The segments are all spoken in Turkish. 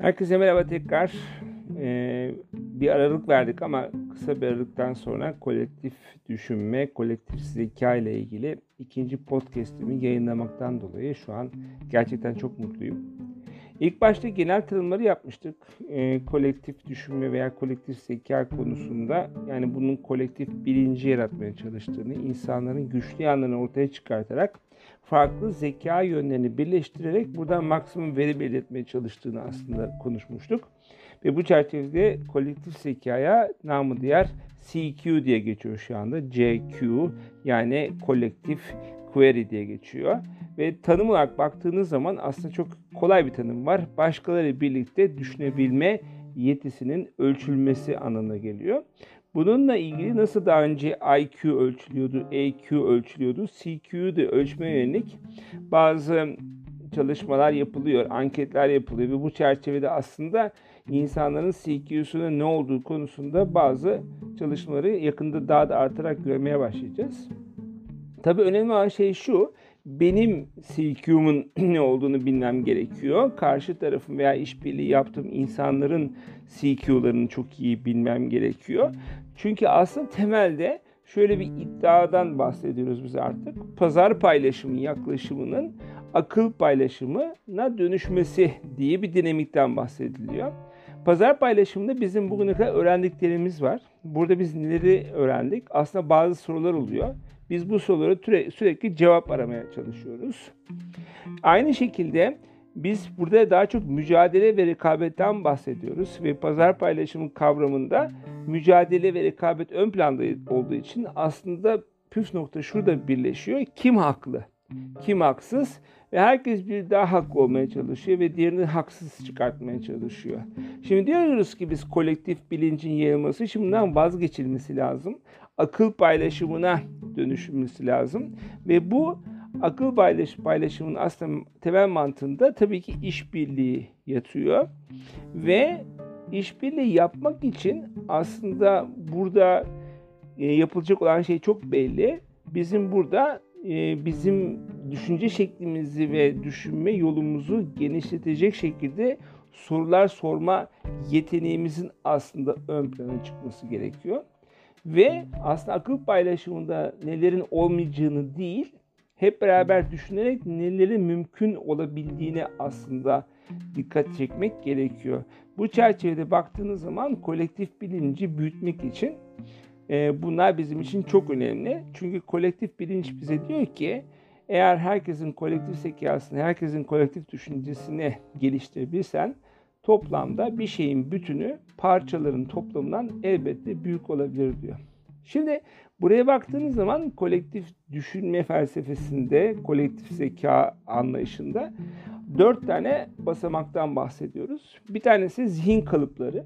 Herkese merhaba tekrar. Ee, bir aralık verdik ama kısa bir aralıktan sonra kolektif düşünme, kolektif zeka ile ilgili ikinci podcast'imi yayınlamaktan dolayı şu an gerçekten çok mutluyum. İlk başta genel tanımları yapmıştık. E, kolektif düşünme veya kolektif zeka konusunda yani bunun kolektif bilinci yaratmaya çalıştığını, insanların güçlü yanlarını ortaya çıkartarak farklı zeka yönlerini birleştirerek buradan maksimum veri elde çalıştığını aslında konuşmuştuk. Ve bu çerçevede kolektif zekaya namı diğer CQ diye geçiyor şu anda. CQ yani kolektif query diye geçiyor. Ve tanım olarak baktığınız zaman aslında çok kolay bir tanım var. Başkaları birlikte düşünebilme yetisinin ölçülmesi anlamına geliyor. Bununla ilgili nasıl daha önce IQ ölçülüyordu, EQ ölçülüyordu, CQ'yu da ölçmeye yönelik bazı çalışmalar yapılıyor, anketler yapılıyor ve bu çerçevede aslında insanların CQ'sunun ne olduğu konusunda bazı çalışmaları yakında daha da artarak görmeye başlayacağız. Tabii önemli olan şey şu, benim CQ'mun ne olduğunu bilmem gerekiyor. Karşı tarafın veya işbirliği yaptığım insanların CQ'larını çok iyi bilmem gerekiyor. Çünkü aslında temelde şöyle bir iddiadan bahsediyoruz biz artık. Pazar paylaşımı yaklaşımının akıl paylaşımına dönüşmesi diye bir dinamikten bahsediliyor. Pazar paylaşımında bizim bugüne kadar öğrendiklerimiz var. Burada biz neleri öğrendik? Aslında bazı sorular oluyor. Biz bu sorulara sürekli cevap aramaya çalışıyoruz. Aynı şekilde biz burada daha çok mücadele ve rekabetten bahsediyoruz ve pazar paylaşımı kavramında mücadele ve rekabet ön planda olduğu için aslında püf nokta şurada birleşiyor. Kim haklı? Kim haksız? Ve herkes bir daha haklı olmaya çalışıyor ve diğerini haksız çıkartmaya çalışıyor. Şimdi diyoruz ki biz kolektif bilincin yayılması için bundan vazgeçilmesi lazım. Akıl paylaşımına dönüşülmesi lazım. Ve bu akıl paylaş, paylaşımının aslında temel mantığında tabii ki işbirliği yatıyor. Ve işbirliği yapmak için aslında burada e, yapılacak olan şey çok belli. Bizim burada bizim düşünce şeklimizi ve düşünme yolumuzu genişletecek şekilde sorular sorma yeteneğimizin aslında ön plana çıkması gerekiyor. Ve aslında akıl paylaşımında nelerin olmayacağını değil, hep beraber düşünerek nelerin mümkün olabildiğine aslında dikkat çekmek gerekiyor. Bu çerçevede baktığınız zaman kolektif bilinci büyütmek için e, bunlar bizim için çok önemli. Çünkü kolektif bilinç bize diyor ki eğer herkesin kolektif zekasını, herkesin kolektif düşüncesini geliştirebilirsen toplamda bir şeyin bütünü parçaların toplamından elbette büyük olabilir diyor. Şimdi buraya baktığınız zaman kolektif düşünme felsefesinde, kolektif zeka anlayışında dört tane basamaktan bahsediyoruz. Bir tanesi zihin kalıpları.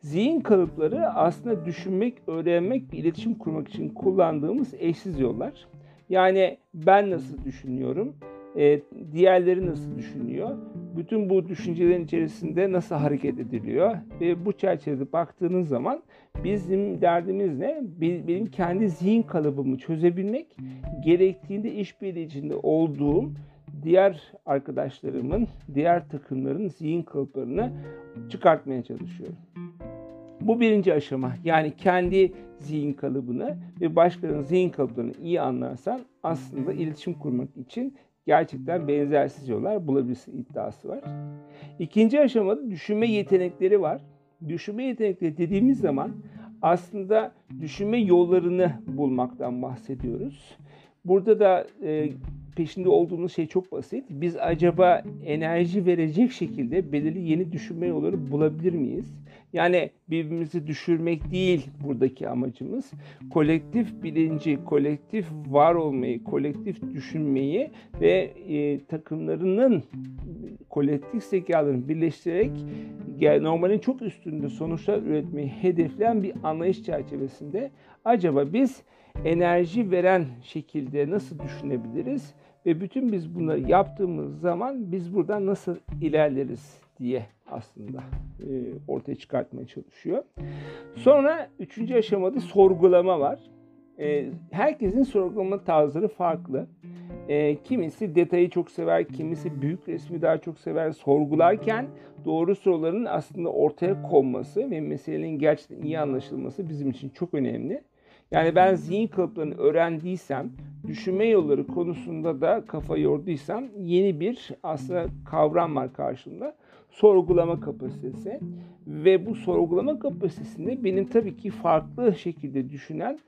Zihin kalıpları aslında düşünmek, öğrenmek ve iletişim kurmak için kullandığımız eşsiz yollar. Yani ben nasıl düşünüyorum, e, diğerleri nasıl düşünüyor, bütün bu düşüncelerin içerisinde nasıl hareket ediliyor ve bu çerçevede baktığınız zaman bizim derdimiz ne? Benim kendi zihin kalıbımı çözebilmek, gerektiğinde işbirliği içinde olduğum diğer arkadaşlarımın, diğer takımların zihin kalıplarını çıkartmaya çalışıyorum. Bu birinci aşama. Yani kendi zihin kalıbını ve başkalarının zihin kalıplarını iyi anlarsan aslında iletişim kurmak için gerçekten benzersiz yollar bulabilirsin iddiası var. İkinci aşamada düşünme yetenekleri var. Düşünme yetenekleri dediğimiz zaman aslında düşünme yollarını bulmaktan bahsediyoruz. Burada da e, peşinde olduğumuz şey çok basit. Biz acaba enerji verecek şekilde belirli yeni düşünme yolları bulabilir miyiz? Yani birbirimizi düşürmek değil buradaki amacımız. Kolektif bilinci, kolektif var olmayı, kolektif düşünmeyi ve e, takımlarının kolektif zekalarını birleştirerek normalin çok üstünde sonuçlar üretmeyi hedefleyen bir anlayış çerçevesinde acaba biz enerji veren şekilde nasıl düşünebiliriz ve bütün biz bunları yaptığımız zaman biz buradan nasıl ilerleriz diye aslında e, ortaya çıkartmaya çalışıyor. Sonra üçüncü aşamada sorgulama var. E, herkesin sorgulama tarzları farklı. E, kimisi detayı çok sever, kimisi büyük resmi daha çok sever. Sorgularken doğru soruların aslında ortaya konması ve meselenin gerçekten iyi anlaşılması bizim için çok önemli. Yani ben zihin kalıplarını öğrendiysem, düşünme yolları konusunda da kafa yorduysam yeni bir aslında kavram var karşımda. Sorgulama kapasitesi ve bu sorgulama kapasitesinde benim tabii ki farklı şekilde düşünen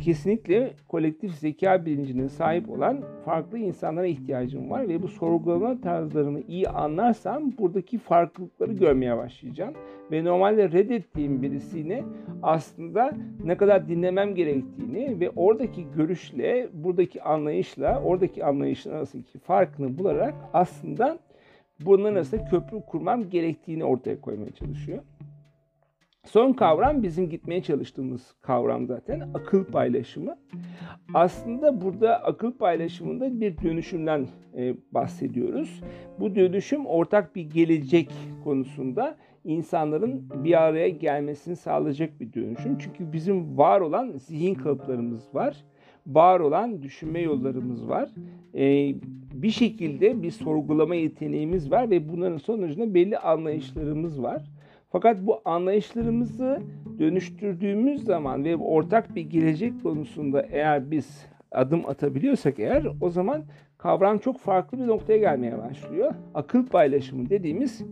kesinlikle kolektif zeka bilincine sahip olan farklı insanlara ihtiyacım var ve bu sorgulama tarzlarını iyi anlarsam buradaki farklılıkları görmeye başlayacağım ve normalde reddettiğim birisini aslında ne kadar dinlemem gerektiğini ve oradaki görüşle buradaki anlayışla oradaki anlayışın arasındaki farkını bularak aslında bunların arasında köprü kurmam gerektiğini ortaya koymaya çalışıyor. Son kavram bizim gitmeye çalıştığımız kavram zaten akıl paylaşımı. Aslında burada akıl paylaşımında bir dönüşümden e, bahsediyoruz. Bu dönüşüm ortak bir gelecek konusunda insanların bir araya gelmesini sağlayacak bir dönüşüm. Çünkü bizim var olan zihin kalıplarımız var. Var olan düşünme yollarımız var. Ee, bir şekilde bir sorgulama yeteneğimiz var ve bunların sonucunda belli anlayışlarımız var. Fakat bu anlayışlarımızı dönüştürdüğümüz zaman ve ortak bir gelecek konusunda eğer biz adım atabiliyorsak eğer o zaman kavram çok farklı bir noktaya gelmeye başlıyor. Akıl paylaşımı dediğimiz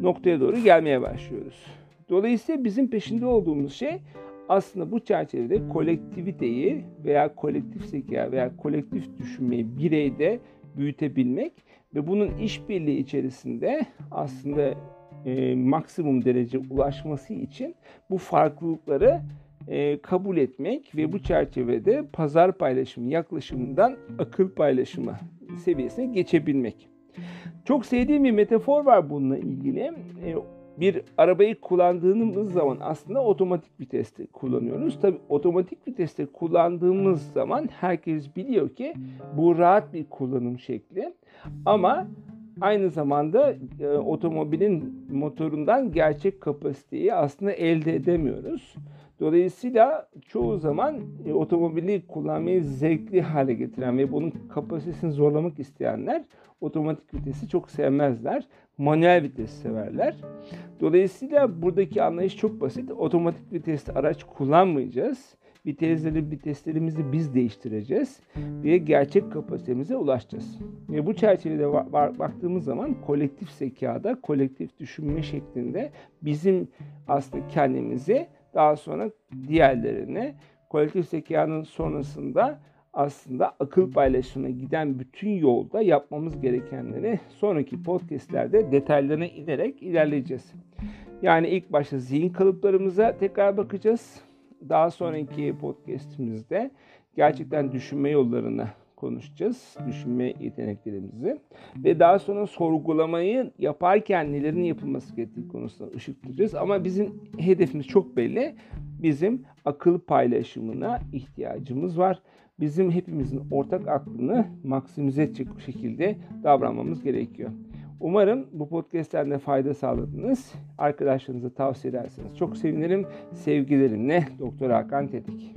noktaya doğru gelmeye başlıyoruz. Dolayısıyla bizim peşinde olduğumuz şey aslında bu çerçevede kolektiviteyi veya kolektif zeka veya kolektif düşünmeyi bireyde büyütebilmek ve bunun işbirliği içerisinde aslında e, maksimum derece ulaşması için bu farklılıkları e, kabul etmek ve bu çerçevede pazar paylaşımı yaklaşımından akıl paylaşımı seviyesine geçebilmek. Çok sevdiğim bir metafor var bununla ilgili. E, bir arabayı kullandığımız zaman aslında otomatik viteste kullanıyoruz. Tabi otomatik viteste kullandığımız zaman herkes biliyor ki bu rahat bir kullanım şekli. Ama aynı zamanda e, otomobilin motorundan gerçek kapasiteyi aslında elde edemiyoruz. Dolayısıyla çoğu zaman e, otomobili kullanmayı zevkli hale getiren ve bunun kapasitesini zorlamak isteyenler otomatik vitesi çok sevmezler. Manuel vites severler. Dolayısıyla buradaki anlayış çok basit. Otomatik vitesli araç kullanmayacağız. Vitesleri, viteslerimizi biz değiştireceğiz ve gerçek kapasitemize ulaşacağız. Ve bu çerçevede baktığımız zaman kolektif zekada, kolektif düşünme şeklinde bizim aslında kendimizi daha sonra diğerlerine kolektif zekanın sonrasında aslında akıl paylaşımına giden bütün yolda yapmamız gerekenleri sonraki podcastlerde detaylarına inerek ilerleyeceğiz. Yani ilk başta zihin kalıplarımıza tekrar bakacağız. Daha sonraki podcastimizde gerçekten düşünme yollarını konuşacağız. Düşünme yeteneklerimizi. Ve daha sonra sorgulamayı yaparken nelerin yapılması gerektiği konusunda ışık tutacağız. Ama bizim hedefimiz çok belli. Bizim akıl paylaşımına ihtiyacımız var. Bizim hepimizin ortak aklını maksimize edecek şekilde davranmamız gerekiyor. Umarım bu podcast'ten de fayda sağladınız. Arkadaşlarınıza tavsiye ederseniz çok sevinirim. Sevgilerimle Doktor Hakan Tetik.